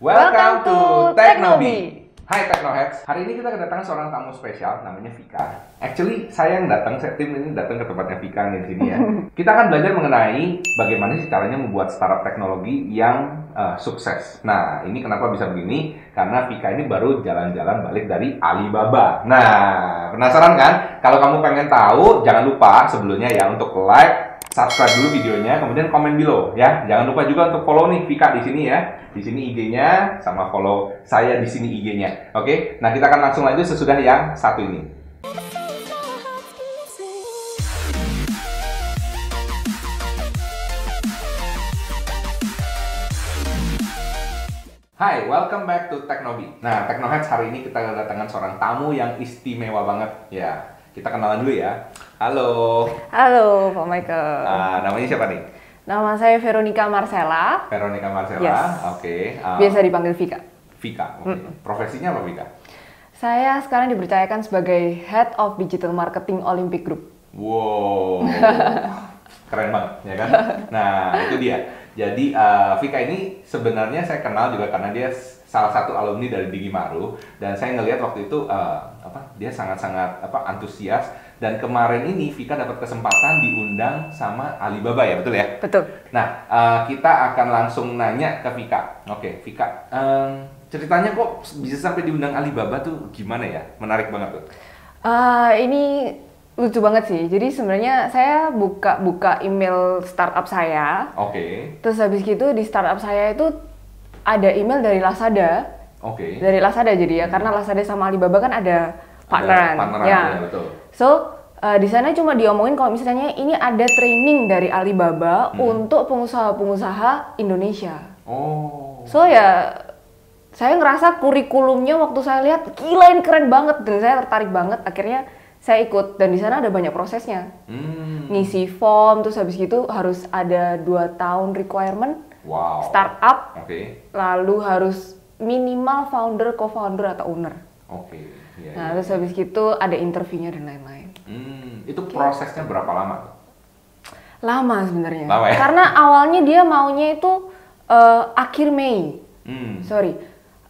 Welcome to Teknobi. Hai Teknoheads, hari ini kita kedatangan seorang tamu spesial namanya Vika. Actually, saya yang datang, saya tim ini datang ke tempatnya Vika nih di sini ya. Kita akan belajar mengenai bagaimana sih caranya membuat startup teknologi yang uh, sukses. Nah, ini kenapa bisa begini? Karena Vika ini baru jalan-jalan balik dari Alibaba. Nah, penasaran kan? Kalau kamu pengen tahu, jangan lupa sebelumnya ya untuk like, subscribe dulu videonya, kemudian komen below ya. Jangan lupa juga untuk follow nih Vika di sini ya. Di sini IG-nya sama follow saya di sini IG-nya. Oke. Nah, kita akan langsung lanjut sesudah yang satu ini. Hai, welcome back to Teknobi. Nah, Teknoheads hari ini kita kedatangan seorang tamu yang istimewa banget. Ya, kita kenalan dulu ya. Halo. Halo, Pak Michael. Ah, namanya siapa nih? Nama saya Veronica Marcella. Veronica Marcella. Yes. Oke. Ah, Biasa dipanggil Vika. Vika. Oke. Profesinya apa Vika? Saya sekarang dipercayakan sebagai Head of Digital Marketing Olympic Group. Wow. Keren banget, ya kan? Nah, itu dia. Jadi uh, Vika ini sebenarnya saya kenal juga karena dia salah satu alumni dari Digimaru dan saya ngelihat waktu itu uh, apa dia sangat-sangat apa antusias dan kemarin ini Vika dapat kesempatan diundang sama Alibaba ya betul ya? Betul. Nah, uh, kita akan langsung nanya ke Vika. Oke, Vika, em, ceritanya kok bisa sampai diundang Alibaba tuh gimana ya? Menarik banget tuh. Ah, ini lucu banget sih. Jadi sebenarnya saya buka-buka email startup saya. Oke, Terus habis gitu di startup saya itu ada email dari Lazada. oke. Dari Lazada jadi ya, karena Lazada sama Alibaba kan ada partneran. Ada partneran, ya. ya, betul. So, uh, di sana cuma diomongin kalau misalnya ini ada training dari Alibaba Hmm. untuk pengusaha-pengusaha Indonesia. Oh. So ya saya ngerasa kurikulumnya waktu saya lihat gila ini keren banget dan saya tertarik banget. Akhirnya saya ikut dan di sana ada banyak prosesnya. Hmm. Ngisi form terus habis gitu harus ada dua tahun requirement Wow. startup Oke. lalu harus minimal founder, co-founder atau owner. Oke. Iya, Nah, iya. terus habis gitu ada interviewnya dan lain-lain. Hmm, itu prosesnya berapa lama? Lama sebenarnya. Lama ya? Karena awalnya dia maunya itu eh, akhir Mei. Hmm. Sorry.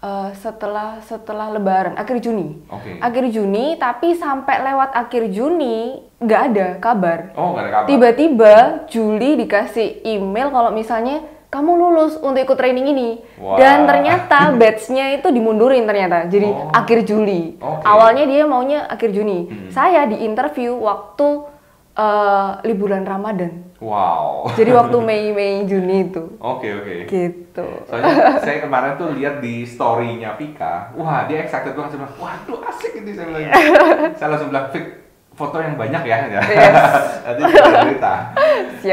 eh, setelah setelah Lebaran, akhir Juni. Oke. Akhir Juni, tapi sampai lewat akhir Juni nggak ada kabar. Oh, nggak ada kabar. Tiba-tiba Juli dikasih email kalau misalnya kamu lulus untuk ikut training ini. Wah. Dan ternyata batch-nya itu dimundurin ternyata. Jadi Oh. akhir Juli. Oke. Awalnya dia maunya akhir Juni. Hmm. Saya di interview waktu eh, liburan Ramadan. Wow. Jadi waktu Mei Mei Juni itu. Oke, oke. Gitu. Soalnya saya kemarin tuh lihat di story-nya Vika, wah dia excited banget, saya bilang, waduh asik ini saya bilang. saya langsung bilang, Vik, foto yang banyak ya. ya. Nanti kita cerita.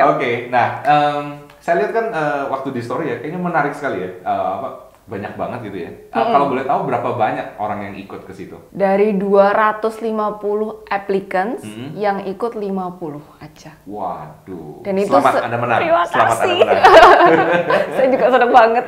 Oke, nah em, saya lihat kan eh, waktu di story ya, kayaknya menarik sekali ya. Eh, apa, banyak banget gitu ya. Eh, Kalau boleh tahu berapa banyak orang yang ikut ke situ? Dari 250 applicants Hmm. yang ikut 50 aja. Waduh. Dan itu Selamat se- Anda menang. Terima Selamat kasih. Anda menang. Saya juga senang banget.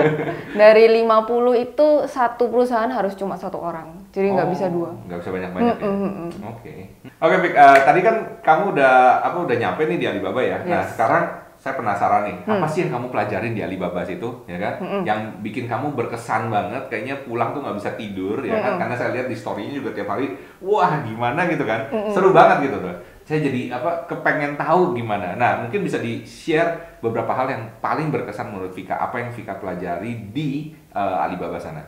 Dari 50 itu satu perusahaan harus cuma satu orang. Jadi nggak Oh, bisa dua. Nggak bisa banyak-banyak ya. Mm. Oke. Oke, eh, tadi kan kamu udah apa udah nyampe nih di Alibaba ya. Nah, Yes. sekarang saya penasaran nih, Hmm. apa sih yang kamu pelajarin di Alibaba situ, ya kan? Yang bikin kamu berkesan banget, kayaknya pulang tuh nggak bisa tidur, ya kan? Karena saya lihat di story-nya juga tiap hari, wah gimana gitu kan? Seru banget gitu tuh. Saya jadi apa kepengen tahu gimana. Nah, mungkin bisa di-share beberapa hal yang paling berkesan menurut Vika. Apa yang Vika pelajari di eh, Alibaba sana?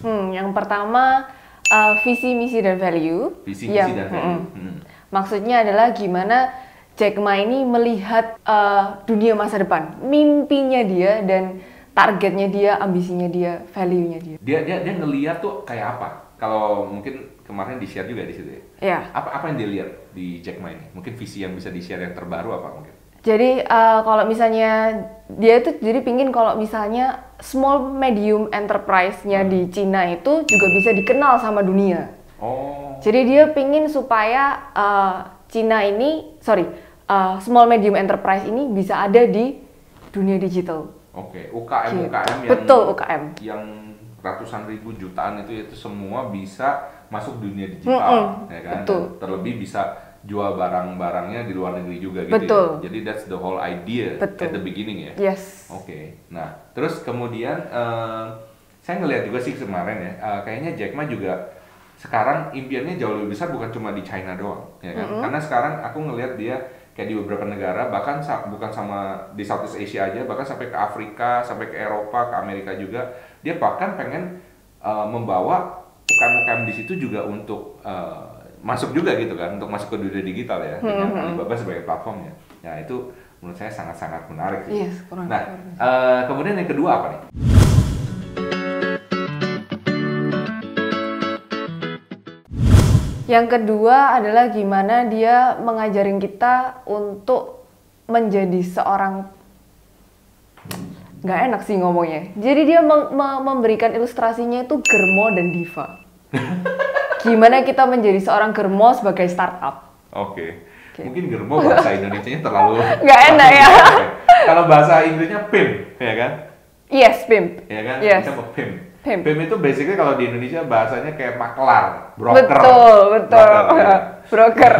Hmm, yang pertama uh, visi, misi dan value. Visi, misi, Yang- dan value. mm-mm. Hmm. Maksudnya adalah gimana Jack Ma ini melihat uh, dunia masa depan, mimpinya dia dan targetnya dia, ambisinya dia, value-nya dia. dia dia dia ngeliat tuh kayak apa kalau mungkin kemarin di share juga di situ ya Ya. apa apa yang dia lihat di Jack Ma ini mungkin visi yang bisa di share yang terbaru apa mungkin Jadi uh, kalau misalnya dia itu jadi pingin kalau misalnya small medium enterprise-nya di Cina itu juga bisa dikenal sama dunia. oh Jadi dia pingin supaya uh, Cina ini, sorry, uh, small medium enterprise ini bisa ada di dunia digital. oke UKM Gitu. UKM yang Betul UKM. yang ratusan ribu jutaan itu itu semua bisa masuk dunia digital Mm-mm, ya kan betul. Terlebih bisa jual barang-barangnya di luar negeri juga gitu Betul. ya. Jadi that's the whole idea Betul. at the beginning ya. Yes. Oke. Nah, terus kemudian eh, saya ngelihat juga sih kemarin ya, eh, kayaknya Jack Ma juga sekarang impiannya jauh lebih besar bukan cuma di China doang, ya kan? Karena sekarang aku ngelihat dia kayak di beberapa negara, bahkan sa- bukan sama di Southeast Asia aja, bahkan sampai ke Afrika, sampai ke Eropa, ke Amerika juga, dia bahkan pengen eh, membawa UKM-UKM di situ juga untuk eh, masuk juga gitu kan, untuk masuk ke dunia digital ya, dengan Alibaba sebagai platformnya. Ya itu menurut saya sangat-sangat menarik sih. Yes, kurang Nah, kurang. eh, kemudian yang kedua apa nih? Yang kedua adalah gimana dia mengajarin kita untuk menjadi seorang nggak enak sih ngomongnya. Jadi dia memberikan ilustrasinya itu germo dan diva. Gimana kita menjadi seorang germo sebagai startup? Oke. Oke. Mungkin germo bahasa Indonesianya terlalu Nggak enak ya. Kalau bahasa Inggrisnya pimp, ya kan? Yes, pimp. Ya kan? Yes. Kita mau pimp. Pimp. itu basically kalau di Indonesia bahasanya kayak maklar, broker. Betul, betul. Broker, ya. Broker.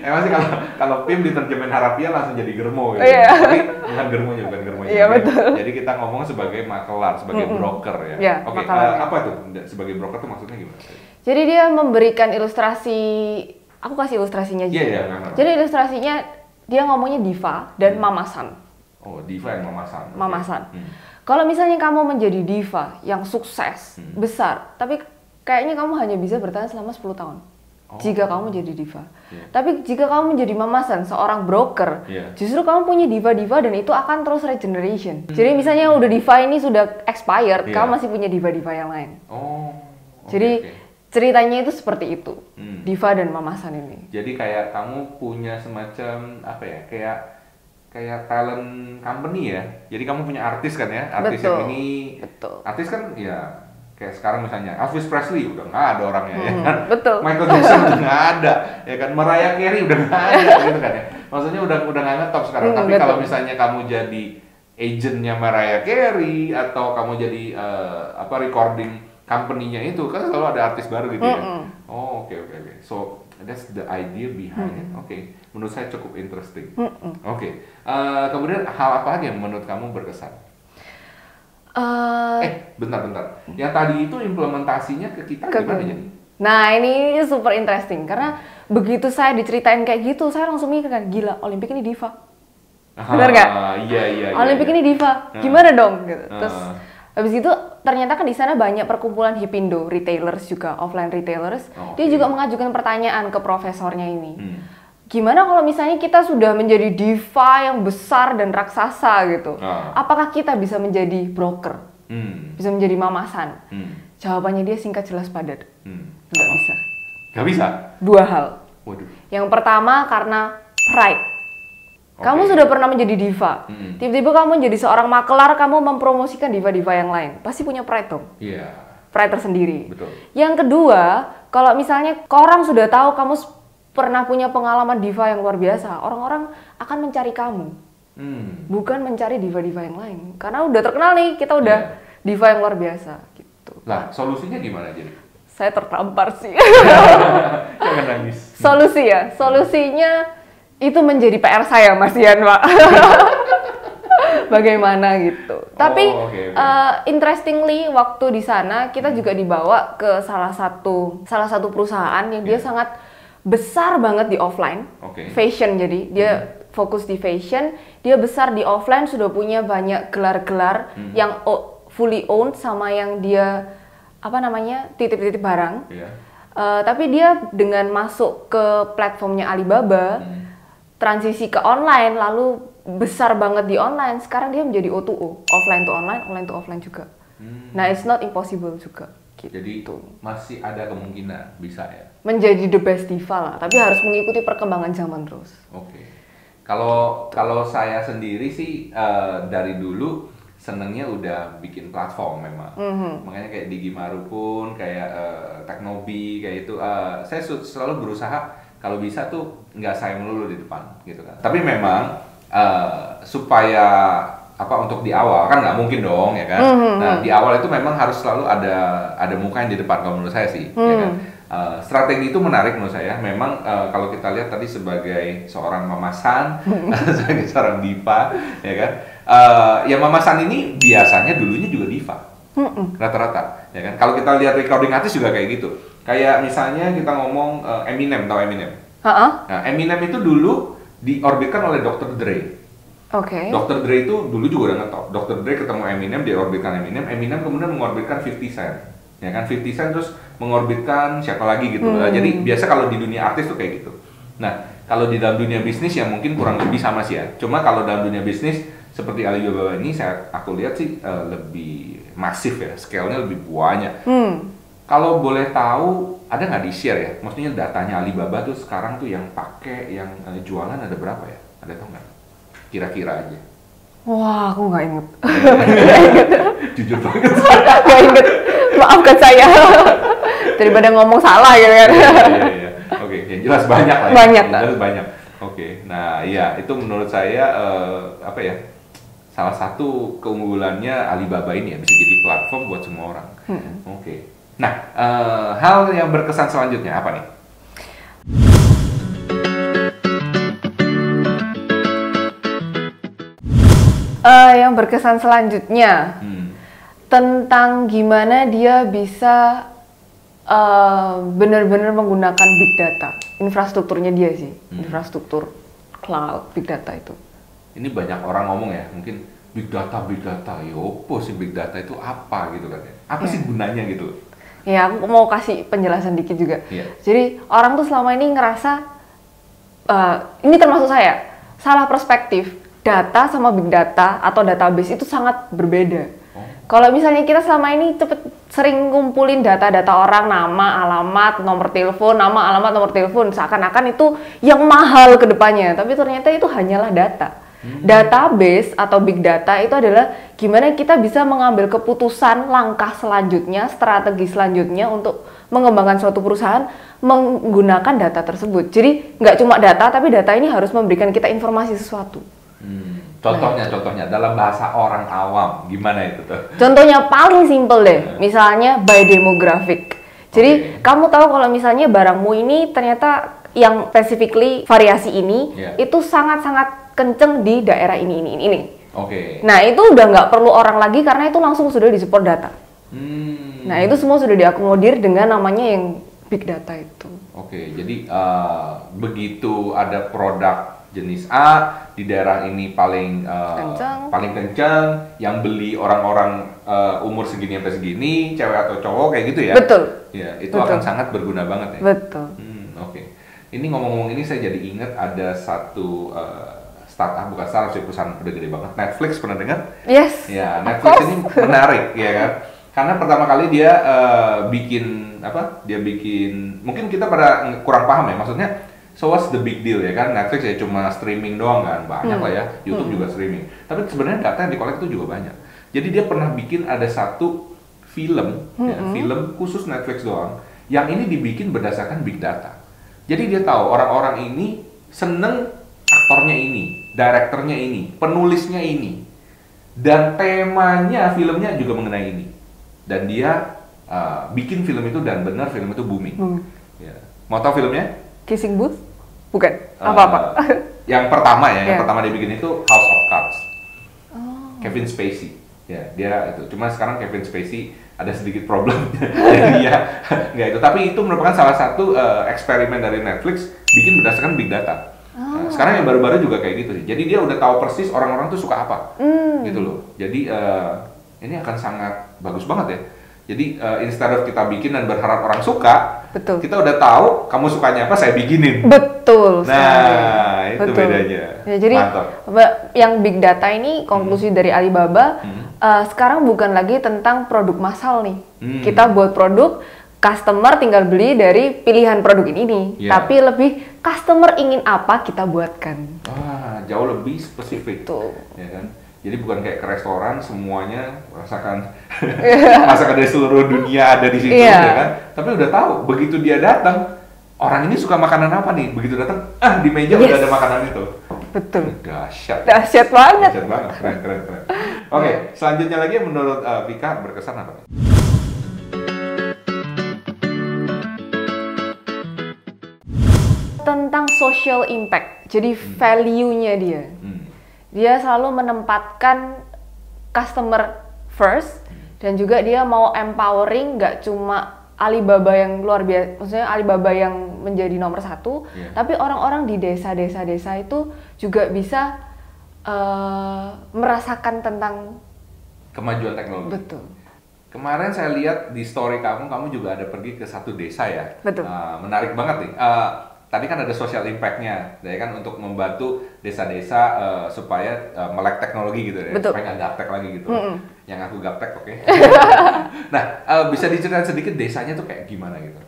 Emang sih kalau kalau pimp diterjemahin harafiah langsung jadi germo gitu. Iya. Tapi bukan germonya, bukan. Iya, Oke. betul. Jadi kita ngomong sebagai maklar, sebagai broker ya. Iya, Oke, maklar, eh, ya. apa tuh sebagai broker tuh maksudnya gimana? Jadi dia memberikan ilustrasi, aku kasih ilustrasinya aja. Iya, iya. Jadi ilustrasinya dia ngomongnya diva dan mamasan. Oh, diva yang mamasan. Mamasan. Hmm. Kalau misalnya kamu menjadi diva yang sukses, Hmm. besar, tapi kayaknya kamu hanya bisa bertahan selama 10 tahun. Oh. Jika kamu jadi diva. Iya. Tapi jika kamu menjadi mamasan, seorang broker, Iya. justru kamu punya diva-diva dan itu akan terus regeneration. Hmm. Jadi misalnya udah diva ini sudah expired, Iya. kamu masih punya diva-diva yang lain. Oh. oke, Jadi oke. ceritanya itu seperti itu. Hmm. Diva dan mamasan ini. Jadi kayak kamu punya semacam apa ya? Kayak kayak talent company ya. Jadi kamu punya artis kan ya? Artis Betul. yang ini Betul. artis kan ya kayak sekarang misalnya Elvis Presley udah nggak ada orangnya ya Hmm, kan. betul. Michael Jackson udah nggak ada ya kan. Mariah Carey udah nggak ada gitu kan ya. Maksudnya udah udah nggak ngetop sekarang. Hmm, Tapi betul. kalau misalnya kamu jadi agentnya Mariah Carey atau kamu jadi eh, apa recording company-nya itu kan selalu ada artis baru gitu ya. Mm-mm. Oh oke oke oke. So that's the idea behind it. Oke, menurut saya cukup interesting. Mm-mm. Oke, Eh, kemudian hal apa lagi yang menurut kamu berkesan? Eh, Eh, bentar-bentar. Yang tadi itu implementasinya ke kita Ke- gimana jadi? Nah ini super interesting karena begitu saya diceritain kayak gitu saya langsung mikir kan gila Olimpik ini diva. Benar nggak? Ah, Iya iya. iya, Olimpik iya. ini diva, Nah. gimana dong? Gitu. Terus Ah. habis itu ternyata kan di sana banyak perkumpulan Hipindo retailers juga offline retailers. Oh, Dia juga mengajukan pertanyaan ke profesornya ini. Hmm. Gimana kalau misalnya kita sudah menjadi diva yang besar dan raksasa gitu? Ah. Apakah kita bisa menjadi broker? Hmm. Bisa menjadi mamasan? Hmm. Jawabannya dia singkat jelas padat. Hmm. Nggak bisa. Gak bisa. Dua hal. Waduh. Yang pertama karena pride. Kamu Oke. sudah pernah menjadi diva. Mm-mm. Tiba-tiba kamu menjadi seorang makelar, kamu mempromosikan diva-diva yang lain. Pasti punya pride dong. Iya. Pride tersendiri. Betul. Yang kedua, kalau misalnya orang sudah tahu kamu pernah punya pengalaman diva yang luar biasa, orang-orang akan mencari kamu. Hmm. Bukan mencari diva-diva yang lain. Karena udah terkenal nih, kita udah Iya. diva yang luar biasa. Gitu. Lah, solusinya gimana jadi? Saya tertampar sih. Jangan nangis. Solusi ya, solusinya itu menjadi PR saya Mas Ian Pak. Bagaimana gitu. Tapi Oh, oke, oke. eh, interestingly waktu di sana kita juga dibawa ke salah satu salah satu perusahaan yang dia Iya. sangat besar banget di offline, Oke. fashion jadi dia fokus di fashion, dia besar di offline sudah punya banyak gelar-gelar Hmm. yang fully owned sama yang dia apa namanya titip-titip barang. Iya. Eh, tapi dia dengan masuk ke platformnya Alibaba, Hmm. transisi ke online, lalu besar banget di online, sekarang dia menjadi O2O, offline to online, online to offline juga. Hmm. Nah, it's not impossible juga. Gitu. Jadi masih ada kemungkinan bisa ya. menjadi the best diva lah, tapi harus mengikuti perkembangan zaman terus. Oke. Kalau kalau saya sendiri sih eh, dari dulu senengnya udah bikin platform memang. Mhm. Makanya kayak Digimaru pun kayak eh, Teknobi kayak itu eh, saya selalu berusaha kalau bisa tuh nggak saya melulu di depan gitu kan. Tapi memang eh, supaya apa untuk di awal kan nggak mungkin dong ya kan. Mhm. Nah di awal itu memang harus selalu ada ada muka yang di depan kalau menurut saya sih. ya kan? Hmm. Uh, strategi itu menarik menurut saya. Memang uh, kalau kita lihat tadi sebagai seorang mamasan, sebagai seorang diva, ya kan. Uh, ya mamasan ini biasanya dulunya juga diva, rata-rata, ya kan. Kalau kita lihat recording artis juga kayak gitu. Kayak misalnya kita ngomong uh, Eminem, tahu Eminem? Ha-ha. Nah, Eminem itu dulu diorbitkan oleh Dr. Dre. Oke. Dr. Dre itu dulu juga udah ngetop. Dr. Dre ketemu Eminem, dia orbitkan Eminem. Eminem kemudian mengorbitkan 50 Cent. Ya kan 50 Cent terus mengorbitkan siapa lagi gitu. Hmm. Jadi biasa kalau di dunia artis tuh kayak gitu. Nah, kalau di dalam dunia bisnis ya mungkin kurang lebih sama sih ya. Cuma kalau dalam dunia bisnis seperti Alibaba ini saya aku lihat sih eh, lebih masif ya, scale-nya lebih banyak. Hmm. Kalau boleh tahu, ada nggak di share ya? Maksudnya datanya Alibaba tuh sekarang tuh yang pakai, yang eh, jualan ada berapa ya? Ada tau nggak? Kira-kira aja. Wah, aku nggak inget. Jujur banget. Nggak inget. Maafkan saya. Daripada ngomong salah gitu kan. Iya, iya, iya. Oke, yang jelas banyak lah. Ya. Banyak, Yang jelas banyak. Oke, nah iya itu menurut saya eh, apa ya? Salah satu keunggulannya Alibaba ini ya bisa jadi platform buat semua orang. Hmm. Oke. Nah, eh, hal yang berkesan selanjutnya apa nih? Eh, yang berkesan selanjutnya Hmm. tentang gimana dia bisa eh, benar-benar menggunakan big data, infrastrukturnya dia sih, Hmm. infrastruktur cloud big data itu. Ini banyak orang ngomong ya, mungkin big data, big data, ya opo sih big data itu apa gitu kan ya? Apa sih gunanya gitu? Ya, aku mau kasih penjelasan dikit juga. Iya. Jadi orang tuh selama ini ngerasa eh, ini termasuk saya salah perspektif. Data sama big data atau database itu sangat berbeda. Oh. Kalau misalnya kita selama ini cepet sering ngumpulin data-data orang, nama, alamat, nomor telepon, nama, alamat, nomor telepon, seakan-akan itu yang mahal ke depannya. Tapi ternyata itu hanyalah data. Database atau big data itu adalah gimana kita bisa mengambil keputusan langkah selanjutnya, strategi selanjutnya untuk mengembangkan suatu perusahaan menggunakan data tersebut. Jadi nggak cuma data, tapi data ini harus memberikan kita informasi sesuatu. Hmm. Contohnya, contohnya dalam bahasa orang awam gimana itu tuh? Contohnya paling simple deh, misalnya by demographic. Jadi Oke. kamu tahu kalau misalnya barangmu ini ternyata yang specifically variasi ini Iya. itu sangat-sangat kenceng di daerah ini ini ini. Oke. Nah itu udah nggak perlu orang lagi karena itu langsung sudah disupport data. Hmm. Nah itu semua sudah diakomodir dengan namanya yang big data itu. Oke, jadi eh, begitu ada produk jenis A di daerah ini paling eh, Kencang. paling kencang, yang beli orang-orang eh, umur segini sampai segini, cewek atau cowok kayak gitu ya? Betul, Ya, itu Betul. akan sangat berguna banget ya. betul. Hmm, oke. Ini ngomong-ngomong ini saya jadi ingat ada satu eh, startup bukan startup sih perusahaan udah gede banget. Netflix pernah dengar? Yes. Ya, Netflix ini menarik ya kan. Karena pertama kali dia eh, bikin apa? Dia bikin mungkin kita pada kurang paham ya. Maksudnya so what's the big deal ya kan? Netflix ya cuma streaming doang kan. Banyak Hmm. lah ya. YouTube juga streaming. Tapi sebenarnya data yang dikolek itu juga banyak. Jadi dia pernah bikin ada satu film, ya, Hmm. film khusus Netflix doang yang ini dibikin berdasarkan big data. Jadi dia tahu orang-orang ini seneng aktornya ini, direkturnya ini, penulisnya ini, dan temanya filmnya juga mengenai ini. Dan dia uh, bikin film itu dan benar film itu booming. Hmm. Ya. Mau tahu filmnya? Kissing booth? Bukan. Uh, Apa-apa. yang pertama ya, yang Ya. pertama dia bikin itu House of Cards. Oh. Kevin Spacey. Ya, dia itu. Cuma sekarang Kevin Spacey ada sedikit problem. Jadi ya nggak itu. Tapi itu merupakan salah satu uh, eksperimen dari Netflix bikin berdasarkan big data. Nah, sekarang yang baru-baru juga kayak gitu sih. Jadi dia udah tahu persis orang-orang tuh suka apa. Hmm. Gitu loh. Jadi uh, ini akan sangat bagus banget ya. Jadi uh, instead of kita bikin dan berharap orang suka, Betul. kita udah tahu kamu sukanya apa, saya bikinin. Betul. sekali. Nah, itu Betul. bedanya. Ya, jadi Mantap. yang big data ini konklusi dari Alibaba Hmm. eh, sekarang bukan lagi tentang produk massal nih. Hmm. Kita buat produk customer tinggal beli dari pilihan produk ini nih. Iya. Tapi lebih customer ingin apa kita buatkan. Wah, jauh lebih spesifik. Tuh. Ya kan? Jadi bukan kayak ke restoran semuanya rasakan masakan dari seluruh dunia ada di situ Iya. ya kan. Tapi udah tahu begitu dia datang orang ini suka makanan apa nih? Begitu datang ah di meja udah Yes. ada makanan itu. Betul. Dahsyat. Dahsyat banget. Dahsyat banget. Keren keren keren. Oke, selanjutnya lagi menurut uh, Vika berkesan apa nih? social impact. Jadi value-nya dia. Hmm. Dia selalu menempatkan customer first dan juga dia mau empowering nggak cuma Alibaba yang luar biasa, maksudnya Alibaba yang menjadi nomor satu, Iya. tapi orang-orang di desa-desa-desa itu juga bisa eh, merasakan tentang Kemajuan teknologi. betul. Kemarin saya lihat di story kamu, kamu juga ada pergi ke satu desa ya. Betul. Uh, menarik banget nih. Uh, tadi kan ada social impact-nya, ya kan untuk membantu desa-desa uh, supaya uh, melek teknologi gitu ya, Betul. supaya nggak gaptek lagi gitu. Mm-mm. Yang aku gaptek, oke. nah, uh, bisa diceritain sedikit desanya tuh kayak gimana gitu?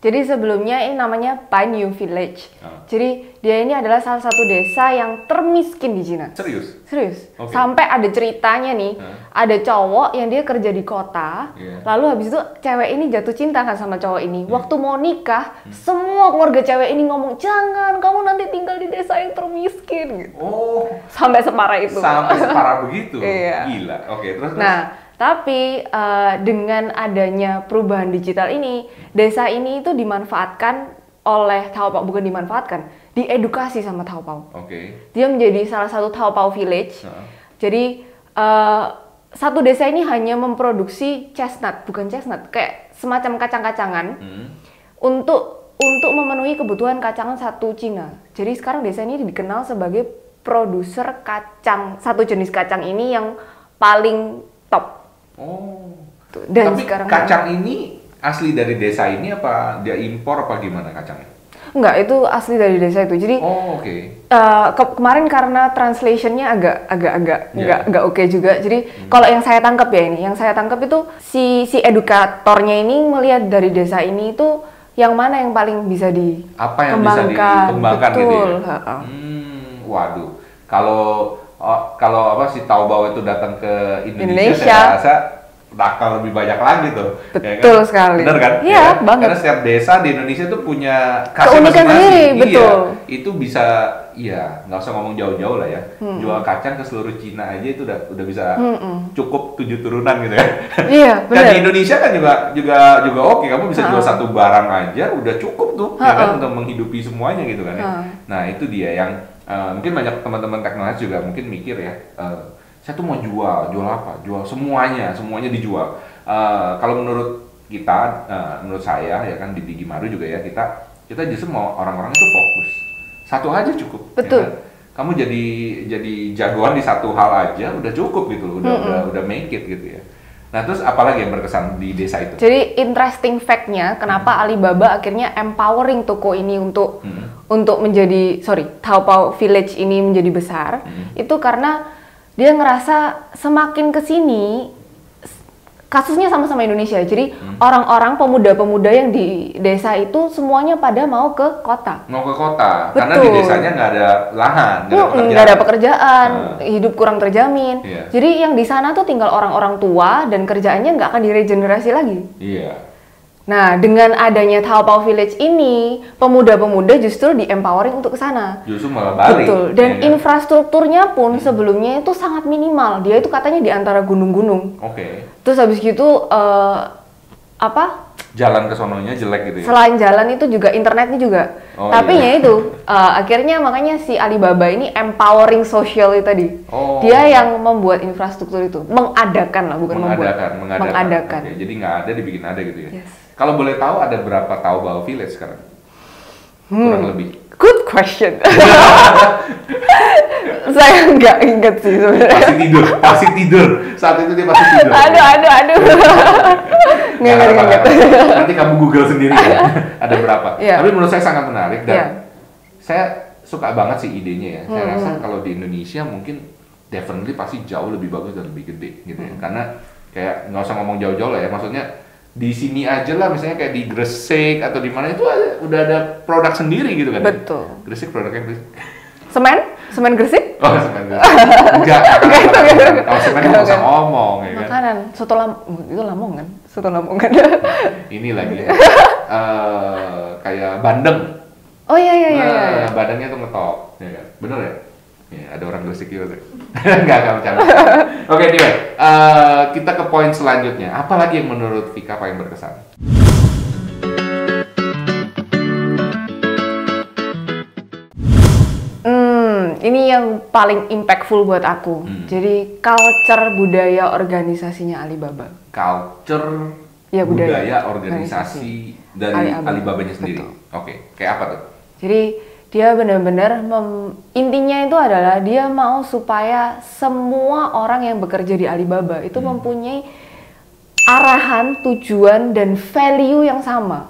Jadi sebelumnya ini namanya Panyu Village. Ah. Jadi dia ini adalah salah satu desa yang termiskin di Cina. Serius? Serius. Oke. Sampai ada ceritanya nih, Hah? ada cowok yang dia kerja di kota, Iya. lalu habis itu cewek ini jatuh cinta kan sama cowok Hmm. ini. Waktu mau nikah, semua keluarga cewek ini ngomong, "Jangan, kamu nanti tinggal di desa yang termiskin." gitu. Oh, Sampai separah itu. sampai separah begitu? Iya. Gila. Oke, terus? terus? Nah, tapi eh, dengan adanya perubahan digital ini, desa ini itu dimanfaatkan oleh Taobao, bukan dimanfaatkan, diedukasi sama Taobao. Oke. Dia menjadi salah satu Taobao village. Nah. Jadi eh, satu desa ini hanya memproduksi chestnut, bukan chestnut, kayak semacam kacang-kacangan Hmm. untuk untuk memenuhi kebutuhan kacangan satu Cina. Jadi sekarang desa ini dikenal sebagai produser kacang satu jenis kacang ini yang paling top. Oh. Tuh, Dan Tapi sekarang kacang ini asli dari desa ini apa dia impor apa gimana kacangnya? enggak itu asli dari desa itu. Jadi Oh, oke. eh, ke- kemarin karena translationnya agak agak agak Iya. nggak nggak oke juga. Jadi kalau yang saya tangkap ya ini, yang saya tangkap itu si si edukatornya ini melihat dari desa ini itu yang mana yang paling bisa Apa yang bisa dikembangkan. gitu Betul. ya? Hmm, waduh. Kalau oh, kalau apa si Taobao itu datang ke Indonesia, Indonesia. saya rasa bakal lebih banyak lagi tuh. ya Betul kan? sekali. Bener kan? Iya, Ya kan? banget. Karena setiap desa di Indonesia tuh punya Keunikan sendiri, Iya, betul. itu bisa, iya, nggak usah ngomong jauh-jauh lah ya. Hmm. Jual kacang ke seluruh Cina aja itu udah udah bisa cukup tujuh turunan gitu ya. Iya, Dan di benar. Indonesia kan juga juga juga oke, kamu bisa jual Ha. satu barang aja udah cukup tuh ya kan untuk menghidupi semuanya gitu kan ya. Ha. Nah, itu dia yang eh, mungkin banyak teman-teman teknologi juga mungkin mikir ya, eh, saya tuh mau jual, jual apa? Jual semuanya, semuanya dijual. Eh, kalau menurut kita, eh, menurut saya ya kan di Digi Maru juga ya, kita kita justru mau orang-orang itu fokus. Satu aja cukup. ya Betul. kan? Kamu jadi jadi jagoan di satu hal aja udah cukup gitu loh, udah Mm-mm. udah udah make it gitu ya. Nah, terus apalagi yang berkesan di desa itu? Jadi interesting fact-nya kenapa Alibaba akhirnya empowering toko ini untuk Hmm. Untuk menjadi sorry Taobao Village ini menjadi besar Hmm. itu karena dia ngerasa semakin ke sini kasusnya sama-sama Indonesia. Jadi Hmm. orang-orang pemuda-pemuda yang di desa itu semuanya pada mau ke kota. mau ke kota karena di Betul. desanya nggak ada lahan nggak ada pekerjaan. nggak ada pekerjaan, Ah. hidup kurang terjamin. Iya. Jadi yang di sana tuh tinggal orang-orang tua dan kerjaannya nggak akan diregenerasi lagi. iya Nah, dengan adanya Taobao Village ini, pemuda-pemuda justru di-empowering untuk ke sana. justru malah balik Betul. Dan ya kan? infrastrukturnya pun sebelumnya itu sangat minimal. Dia itu katanya di antara gunung-gunung. oke Terus habis gitu eh, apa? jalan ke sononya jelek gitu ya Selain jalan itu juga internetnya juga. Oh, Tapi iya. ya itu eh, akhirnya makanya si Alibaba ini empowering social itu tadi. Oh. Dia yang membuat infrastruktur itu, mengadakan lah bukan membuat. mengadakan mengadakan Mengadakan. Jadi nggak ada dibikin ada gitu ya Yes. Kalau boleh tahu ada berapa Taobao Village sekarang Hmm. kurang lebih Good question. Saya nggak inget sih sebenarnya. pasti tidur pasti tidur saat itu dia pasti tidur Aduh, aduh, aduh. Nggak Nggak nggak nanti kamu google sendiri ya ada berapa Iya. tapi menurut saya sangat menarik dan Iya. saya suka banget sih idenya ya saya Hmm. rasa kalau di Indonesia mungkin definitely pasti jauh lebih bagus dan lebih gede gitu Hmm. ya karena kayak nggak usah ngomong jauh-jauh lah ya maksudnya di sini aja lah misalnya kayak di Gresik atau di mana itu ada, udah ada produk sendiri gitu kan ya. Betul. Gresik produknya Gresik Semen? Semen Gresik? oh semen Gresik enggak makanan, makanan. kalau semen nggak usah ngomong ya kan Makanan, soto lam itu Lamongan, soto Lamongan. ini lagi eh kayak bandeng oh iya iya iya. Nah, iya. badannya tuh ngetop, ya kan? Bener ya? Ya, ada orang Gresik juga. Enggak, enggak bercanda. Oke, anyway, eh, kita ke poin selanjutnya. Apa lagi yang menurut Vika paling berkesan? ini yang paling impactful buat aku. Hmm. Jadi culture budaya organisasinya Alibaba. Culture, Ya, budaya. budaya, organisasi dari Alibaba. Alibabanya sendiri. Oke, kayak apa tuh? Jadi dia benar-benar intinya itu adalah dia mau supaya semua orang yang bekerja di Alibaba itu Hmm. mempunyai arahan, tujuan dan value yang sama.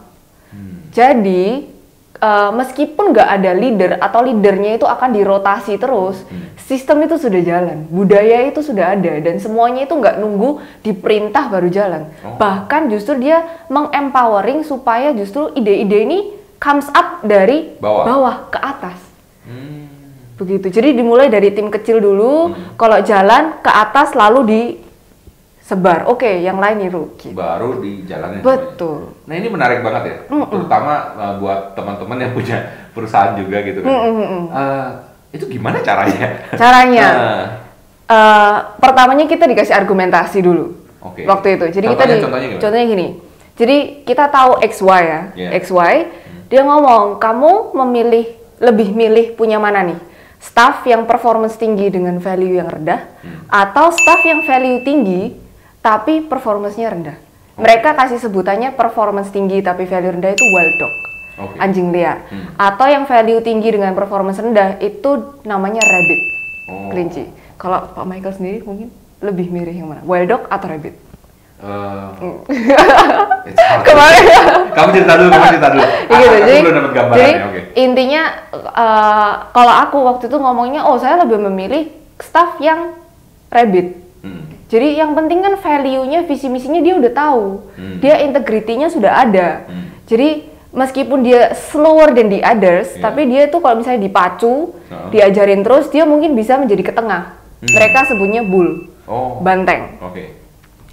Hmm. Jadi eh, meskipun nggak ada leader atau leadernya itu akan dirotasi terus, Hmm. sistem itu sudah jalan, budaya itu sudah ada dan semuanya itu nggak nunggu diperintah baru jalan. Oh. Bahkan justru dia mengempowering supaya justru ide-ide ini comes up dari Bawah. ke atas. Hmm. Begitu. Jadi dimulai dari tim kecil dulu, Hmm. kalau jalan ke atas lalu disebar. Oke, yang lain niru. Gitu. Baru di jalannya. Betul. Nah ini menarik banget ya, terutama uh, buat teman-teman yang punya perusahaan juga gitu kan. Uh, itu gimana caranya? Caranya. Nah, Eh, pertamanya kita dikasih argumentasi dulu. Oke. Waktu itu. Jadi kita Contohnya- di, contohnya gimana? gini. Jadi kita tahu XY ya. Iya. XY dia ngomong, "Kamu memilih lebih milih punya mana nih? Staff yang performance tinggi dengan value yang rendah Hmm. atau staff yang value tinggi tapi performance-nya rendah?" Mereka kasih sebutannya performance tinggi tapi value rendah itu wild dog. Oke. Anjing liar. Hmm. Atau yang value tinggi dengan performance rendah itu namanya rabbit Oh. kelinci. Kalau Pak Michael sendiri mungkin lebih milih yang mana? Wild dog atau rabbit? Uh. Kemarin kamu cerita dulu, kamu cerita dulu. Ya gitu. Aku Jadi, belum dapat gambarannya. jadi Oke. intinya eh, kalau aku waktu itu ngomongnya, oh saya lebih memilih staff yang rabbit. Hmm. Jadi yang penting kan value-nya, visi misinya dia udah tahu. Hmm. Dia integrity-nya sudah ada. Hmm. Jadi meskipun dia slower than the others, Iya. tapi dia tuh kalau misalnya dipacu, Heeh. diajarin terus, dia mungkin bisa menjadi ke tengah. Hmm. Mereka sebutnya bull, Oh. banteng. Oke.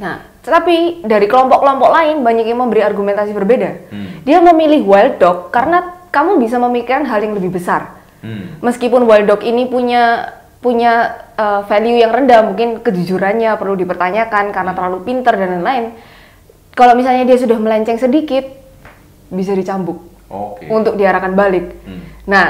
Nah, tetapi dari kelompok-kelompok lain banyak yang memberi argumentasi berbeda. Hmm. Dia memilih wild dog karena kamu bisa memikirkan hal yang lebih besar. Hmm. Meskipun wild dog ini punya punya uh, value yang rendah, mungkin kejujurannya perlu dipertanyakan karena terlalu pintar dan lain-lain. Kalau misalnya dia sudah melenceng sedikit, bisa dicambuk Oke. untuk diarahkan balik. Hmm. Nah,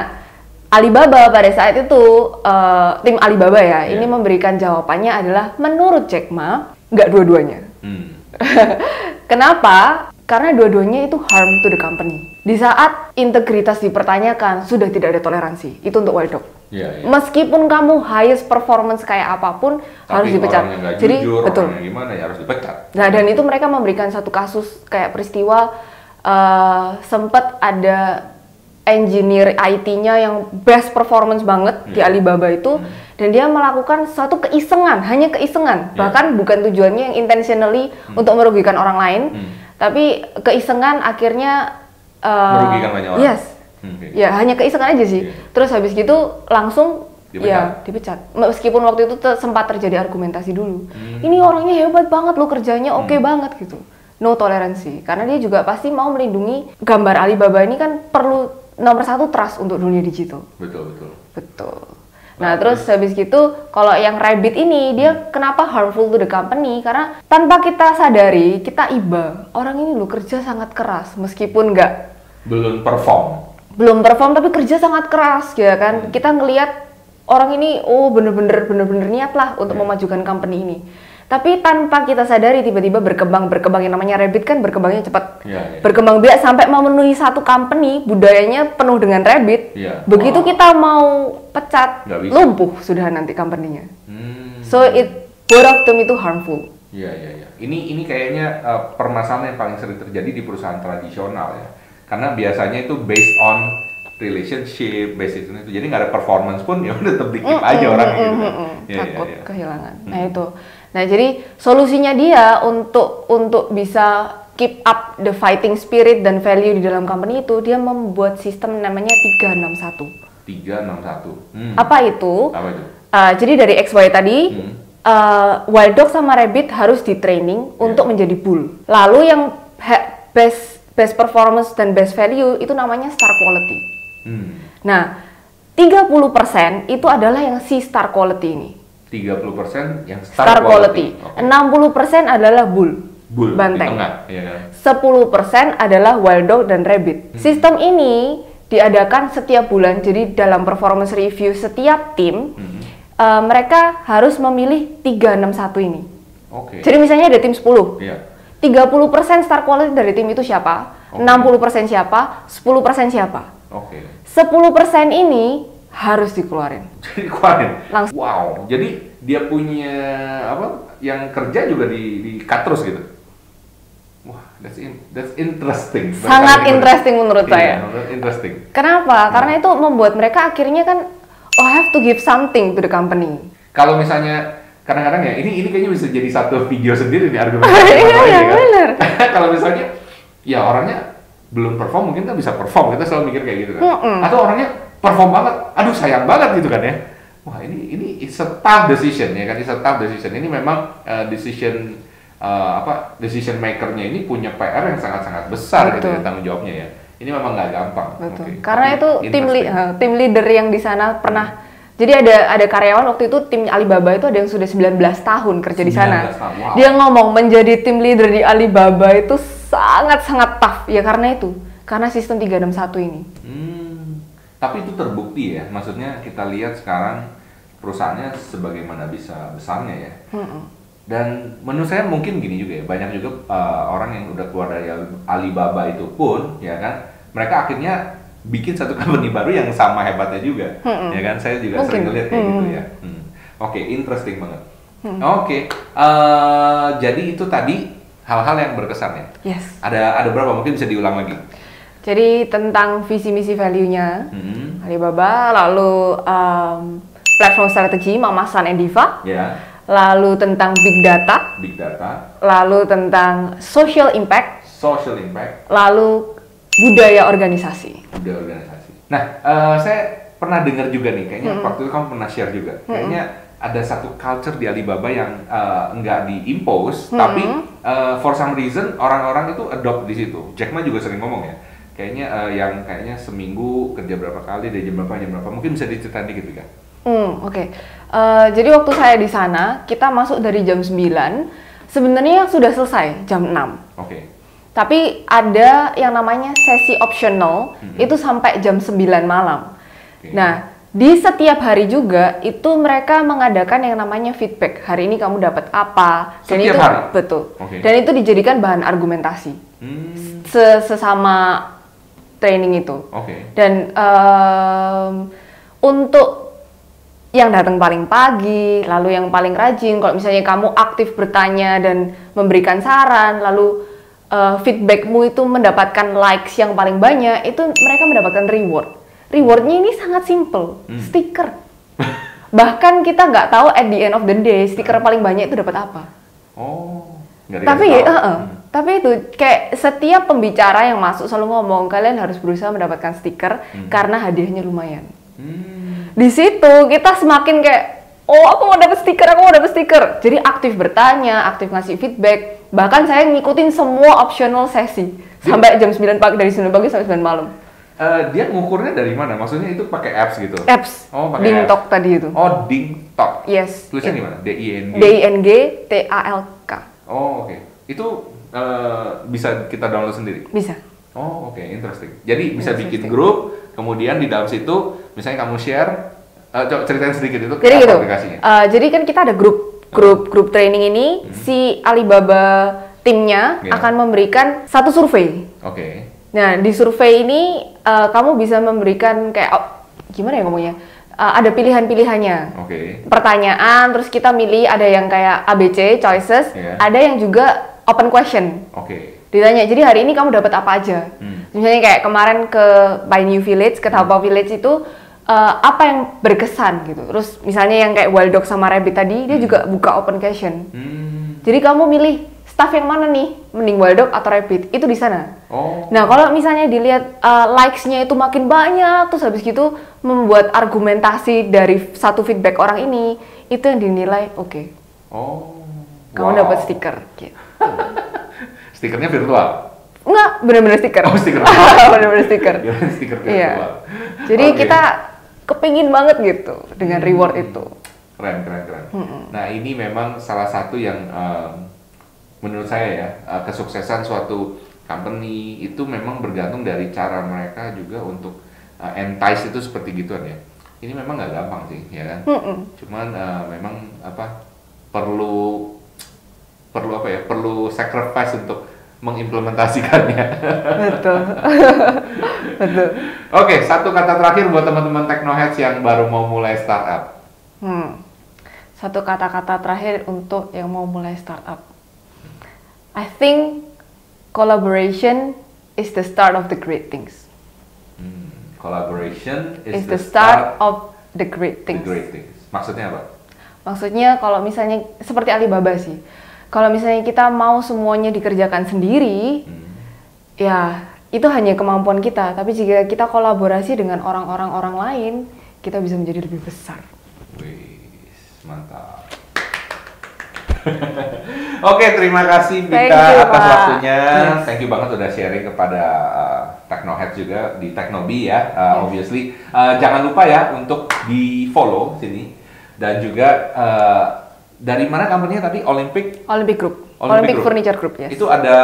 Alibaba pada saat itu eh, tim Alibaba ya, Iya. ini memberikan jawabannya adalah menurut Jack Ma nggak dua-duanya. Hmm. Kenapa? Karena dua-duanya itu harm to the company. Di saat integritas dipertanyakan, sudah tidak ada toleransi. Itu untuk Dog. Iya, iya. Meskipun kamu highest performance kayak apa pun harus Tapi dipecat. orangnya nggak Jadi jujur, betul. gimana ya harus dipecat. Nah, dan itu mereka memberikan satu kasus kayak peristiwa eh, sempat ada engineer IT-nya yang best performance banget di Hmm. Alibaba itu dan dia melakukan satu keisengan, hanya keisengan. Iya. Bahkan bukan tujuannya yang intentionally untuk merugikan orang lain, Hmm. tapi keisengan akhirnya eh, Merugikan banyak orang. Yes. Hmm. Ya, hanya keisengan aja sih. Iya. Terus habis gitu langsung Dipecat. ya dipecat. Meskipun waktu itu te- sempat terjadi argumentasi dulu. Hmm. Ini orangnya hebat banget loh kerjanya oke banget gitu. No toleransi. Karena dia juga pasti mau melindungi gambar Alibaba ini kan perlu nomor satu trust untuk dunia digital. Betul betul. Betul. Nah, terus habis gitu, kalau yang Rabbit ini, dia kenapa harmful to the company? Karena tanpa kita sadari, kita iba. Orang ini loh kerja sangat keras, meskipun nggak Belum perform. belum perform tapi kerja sangat keras ya kan kita ngelihat orang ini oh bener-bener bener-bener niat lah untuk Ya. memajukan company ini tapi tanpa kita sadari tiba-tiba berkembang berkembang yang namanya Rabbit kan berkembangnya cepat Iya, iya. berkembang biak sampai memenuhi satu company budayanya penuh dengan Rabbit Iya. begitu Wah. kita mau pecat lumpuh sudah nanti company-nya Hmm. so it both of them itu harmful Iya iya iya. Ini ini kayaknya uh, permasalahan yang paling sering terjadi di perusahaan tradisional ya. Karena biasanya itu based on relationship, based itu itu. Jadi nggak ada performance pun ya udah tetap dikip aja orang gitu. kan. Iya, iya, takut iya. kehilangan. Nah itu. Nah jadi solusinya dia untuk untuk bisa keep up the fighting spirit dan value di dalam company itu dia membuat sistem namanya 361. 361. Hmm. Apa itu? Apa itu? Uh, jadi dari XY tadi Hmm. uh, Wild Dog sama Rabbit harus di training untuk menjadi bull. Lalu yang best best performance dan best value itu namanya star quality. Hmm. Nah, 30% itu adalah yang si star quality ini. 30% yang Star, quality. Oke. 60% adalah bull. Bull Banteng. di tengah, ya kan? 10% adalah wild dog dan rabbit. Hmm. Sistem ini diadakan setiap bulan. Jadi dalam performance review setiap tim, Mhm. eh, mereka harus memilih 361 ini. Oke. Jadi misalnya ada tim 10. Iya. 30% star quality dari tim itu siapa? Oke. 60% siapa? 10% siapa? Oke. 10% ini harus dikeluarin. Jadi keluarin. Langsung. Wow. Jadi dia punya apa? Yang kerja juga di di cut terus gitu. Wah, that's in, that's interesting. Sangat interesting menurut Iya, saya. menurut- Interesting. Kenapa? Karena itu membuat mereka akhirnya kan oh I have to give something to the company. Kalau misalnya kadang-kadang ya ini ini kayaknya bisa jadi satu video sendiri nih argumen. Iya, iya, benar. Kalau misalnya ya orangnya belum perform mungkin kan bisa perform kita selalu mikir kayak gitu kan. Mm-mm. Atau orangnya perform banget, aduh sayang banget gitu kan ya. Wah ini ini it's a tough decision ya kan, it's a tough decision. Ini memang uh, decision uh, apa decision makernya ini punya PR yang sangat-sangat besar gitu Betul. ya tanggung jawabnya ya. Ini memang nggak gampang. Betul. Oke. Karena Tapi itu tim li- eh, tim leader yang di sana pernah jadi ada ada karyawan waktu itu tim Alibaba itu ada yang sudah 19 tahun kerja di sana. 19 tahun, wow. Dia ngomong menjadi tim leader di Alibaba itu sangat-sangat tough ya karena itu. Karena sistem 361 ini. Hmm, tapi itu terbukti ya, maksudnya kita lihat sekarang perusahaannya sebagaimana bisa besarnya ya. Dan menurut saya mungkin gini juga ya, banyak juga uh, orang yang udah keluar dari Alibaba itu pun, ya kan, mereka akhirnya bikin satu company baru yang sama hebatnya juga, Mm-mm. ya kan? Saya juga Mungkin. sering ngeliat kayak gitu Mm. ya. Hmm. Oke, interesting banget. Oke, uh, jadi itu tadi hal-hal yang berkesan ya. Yes. Ada ada berapa? Mungkin bisa diulang lagi. Jadi tentang visi misi value-nya. Hmm. Alibaba, lalu um, platform strategi Mamasan and Diva, Ya, lalu tentang big data, big data, lalu tentang social impact, social impact, lalu budaya organisasi. budaya organisasi. Nah, eh, saya pernah dengar juga nih, kayaknya waktu itu kamu pernah share juga, kayaknya ada satu culture di Alibaba yang eh, enggak diimpose, tapi eh, for some reason orang-orang itu adopt di situ. Jack Ma juga sering ngomong ya, kayaknya eh, yang kayaknya seminggu kerja berapa kali dari jam berapa jam berapa, mungkin bisa diceritain dikit Vika. Hmm, oke. Eh, jadi waktu saya di sana, kita masuk dari jam 9, sebenarnya sudah selesai jam 6. Oke, Tapi ada yang namanya sesi optional, itu sampai jam 9 malam. Oke. Nah, di setiap hari juga itu mereka mengadakan yang namanya feedback. Hari ini kamu dapat apa? Dan Setiap itu hari? betul. Oke. Dan itu dijadikan bahan argumentasi Hmm, Se- sesama training itu. oke, Dan em, untuk yang datang paling pagi, lalu yang paling rajin, kalau misalnya kamu aktif bertanya dan memberikan saran, lalu eh, feedbackmu itu mendapatkan likes yang paling banyak, itu mereka mendapatkan reward. Rewardnya ini sangat simple, Hmm. stiker. Bahkan kita nggak tahu at the end of the day stiker paling banyak itu dapat apa. oh, nggak Tapi ya, heeh. Hmm. Tapi itu kayak setiap pembicara yang masuk selalu ngomong kalian harus berusaha mendapatkan stiker karena hadiahnya lumayan. Hmm. Di situ kita semakin kayak oh aku mau dapat stiker, aku mau dapat stiker. Jadi aktif bertanya, aktif ngasih feedback. Bahkan saya ngikutin semua optional sesi sampai jam 9 pagi dari 9 pagi sampai 9 malam. Eh, dia ngukurnya dari mana? Maksudnya itu pakai apps gitu? Apps Oh, pakai Dingtok apps. tadi itu. Oh, Dingtok. Yes. Tulisnya di mana? D I N G. D I N G T A L K. Oh, oke. Itu eh, bisa kita download sendiri. Bisa. Oh, oke, interesting. Jadi bisa bikin Interesting. grup, kemudian di dalam situ misalnya kamu share eh, coba ceritain sedikit itu Jadi apa gitu. aplikasinya. eh, jadi kan kita ada grup grup grup training ini si Alibaba timnya Ya. akan memberikan satu survei. Oke. Nah di survei ini eh, kamu bisa memberikan kayak oh, gimana ya ngomongnya? Eh, ada pilihan-pilihannya. Oke. Pertanyaan, terus kita milih ada yang kayak ABC choices, Ya. ada yang juga open question. Oke. Ditanya, jadi hari ini kamu dapat apa aja? Hmm. Misalnya kayak kemarin ke By New Village, ke Taobao Village itu eh, apa yang berkesan gitu. Terus misalnya yang kayak Wild Dog sama Rabbit tadi, dia juga buka open question. Hmm. Jadi kamu milih staff yang mana nih? Mending Wild Dog atau Rabbit? Itu di sana. Oh. Nah, kalau misalnya dilihat uh, likes-nya itu makin banyak, terus habis gitu membuat argumentasi dari satu feedback orang ini, itu yang dinilai oke. Oh. Kamu wow. dapat stiker. Gitu. Stikernya virtual. Enggak, bener-bener stiker. Oh, stiker. bener-bener stiker. Stiker virtual. Iya. Jadi Oke. kita kepingin banget gitu dengan reward itu. Keren, keren, keren. Nah ini memang salah satu yang em, menurut saya ya eh, kesuksesan suatu company itu memang bergantung dari cara mereka juga untuk uh, entice itu seperti gituan ya. Ini memang nggak gampang sih, ya kan? Mm-mm. Cuman uh, memang apa perlu perlu apa ya? Perlu sacrifice untuk mengimplementasikannya. Betul. Betul. Oke, satu kata terakhir buat teman-teman Technoheads yang baru mau mulai startup. Hmm. Satu kata-kata terakhir untuk yang mau mulai startup. I think collaboration is the start of the great things. Hmm, collaboration Is the start of the great the things. great things. Maksudnya apa? Maksudnya kalau misalnya seperti Alibaba sih. Kalau misalnya kita mau semuanya dikerjakan sendiri, Hmm. ya itu hanya kemampuan kita. Tapi jika kita kolaborasi dengan orang-orang orang lain, kita bisa menjadi lebih besar. Wih, mantap. Oke, terima kasih Vika you, atas Pak. waktunya. Yes. Thank you banget udah sharing kepada uh, Technohead juga di Technobi ya. Uh, Yes. Obviously, Uh, jangan lupa ya untuk di follow sini dan juga uh, dari mana company-nya tadi Olympic Olympic Group. Olympic Olympic, Group. Furniture Group, yes. itu ada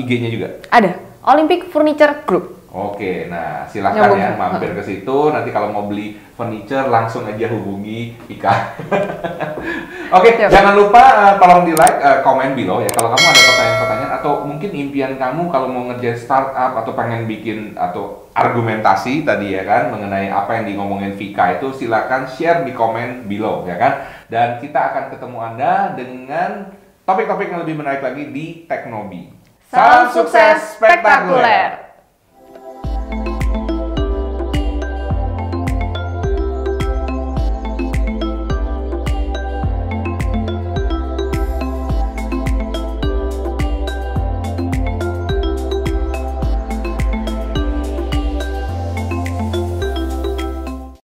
IG-nya juga. Ada. Olympic Furniture Group. Oke, nah silahkan Nyambung. ya mampir ke situ. Nanti kalau mau beli furniture langsung aja hubungi Ika. Oke, Siap. jangan lupa uh, tolong di like, uh, komen below ya. Kalau kamu ada pertanyaan-pertanyaan atau mungkin impian kamu kalau mau ngerjain startup atau pengen bikin atau argumentasi tadi ya kan mengenai apa yang di ngomongin Vika itu silakan share di komen below ya kan. Dan kita akan ketemu Anda dengan topik-topik yang lebih menarik lagi di Teknobi. Salam sukses spektakuler.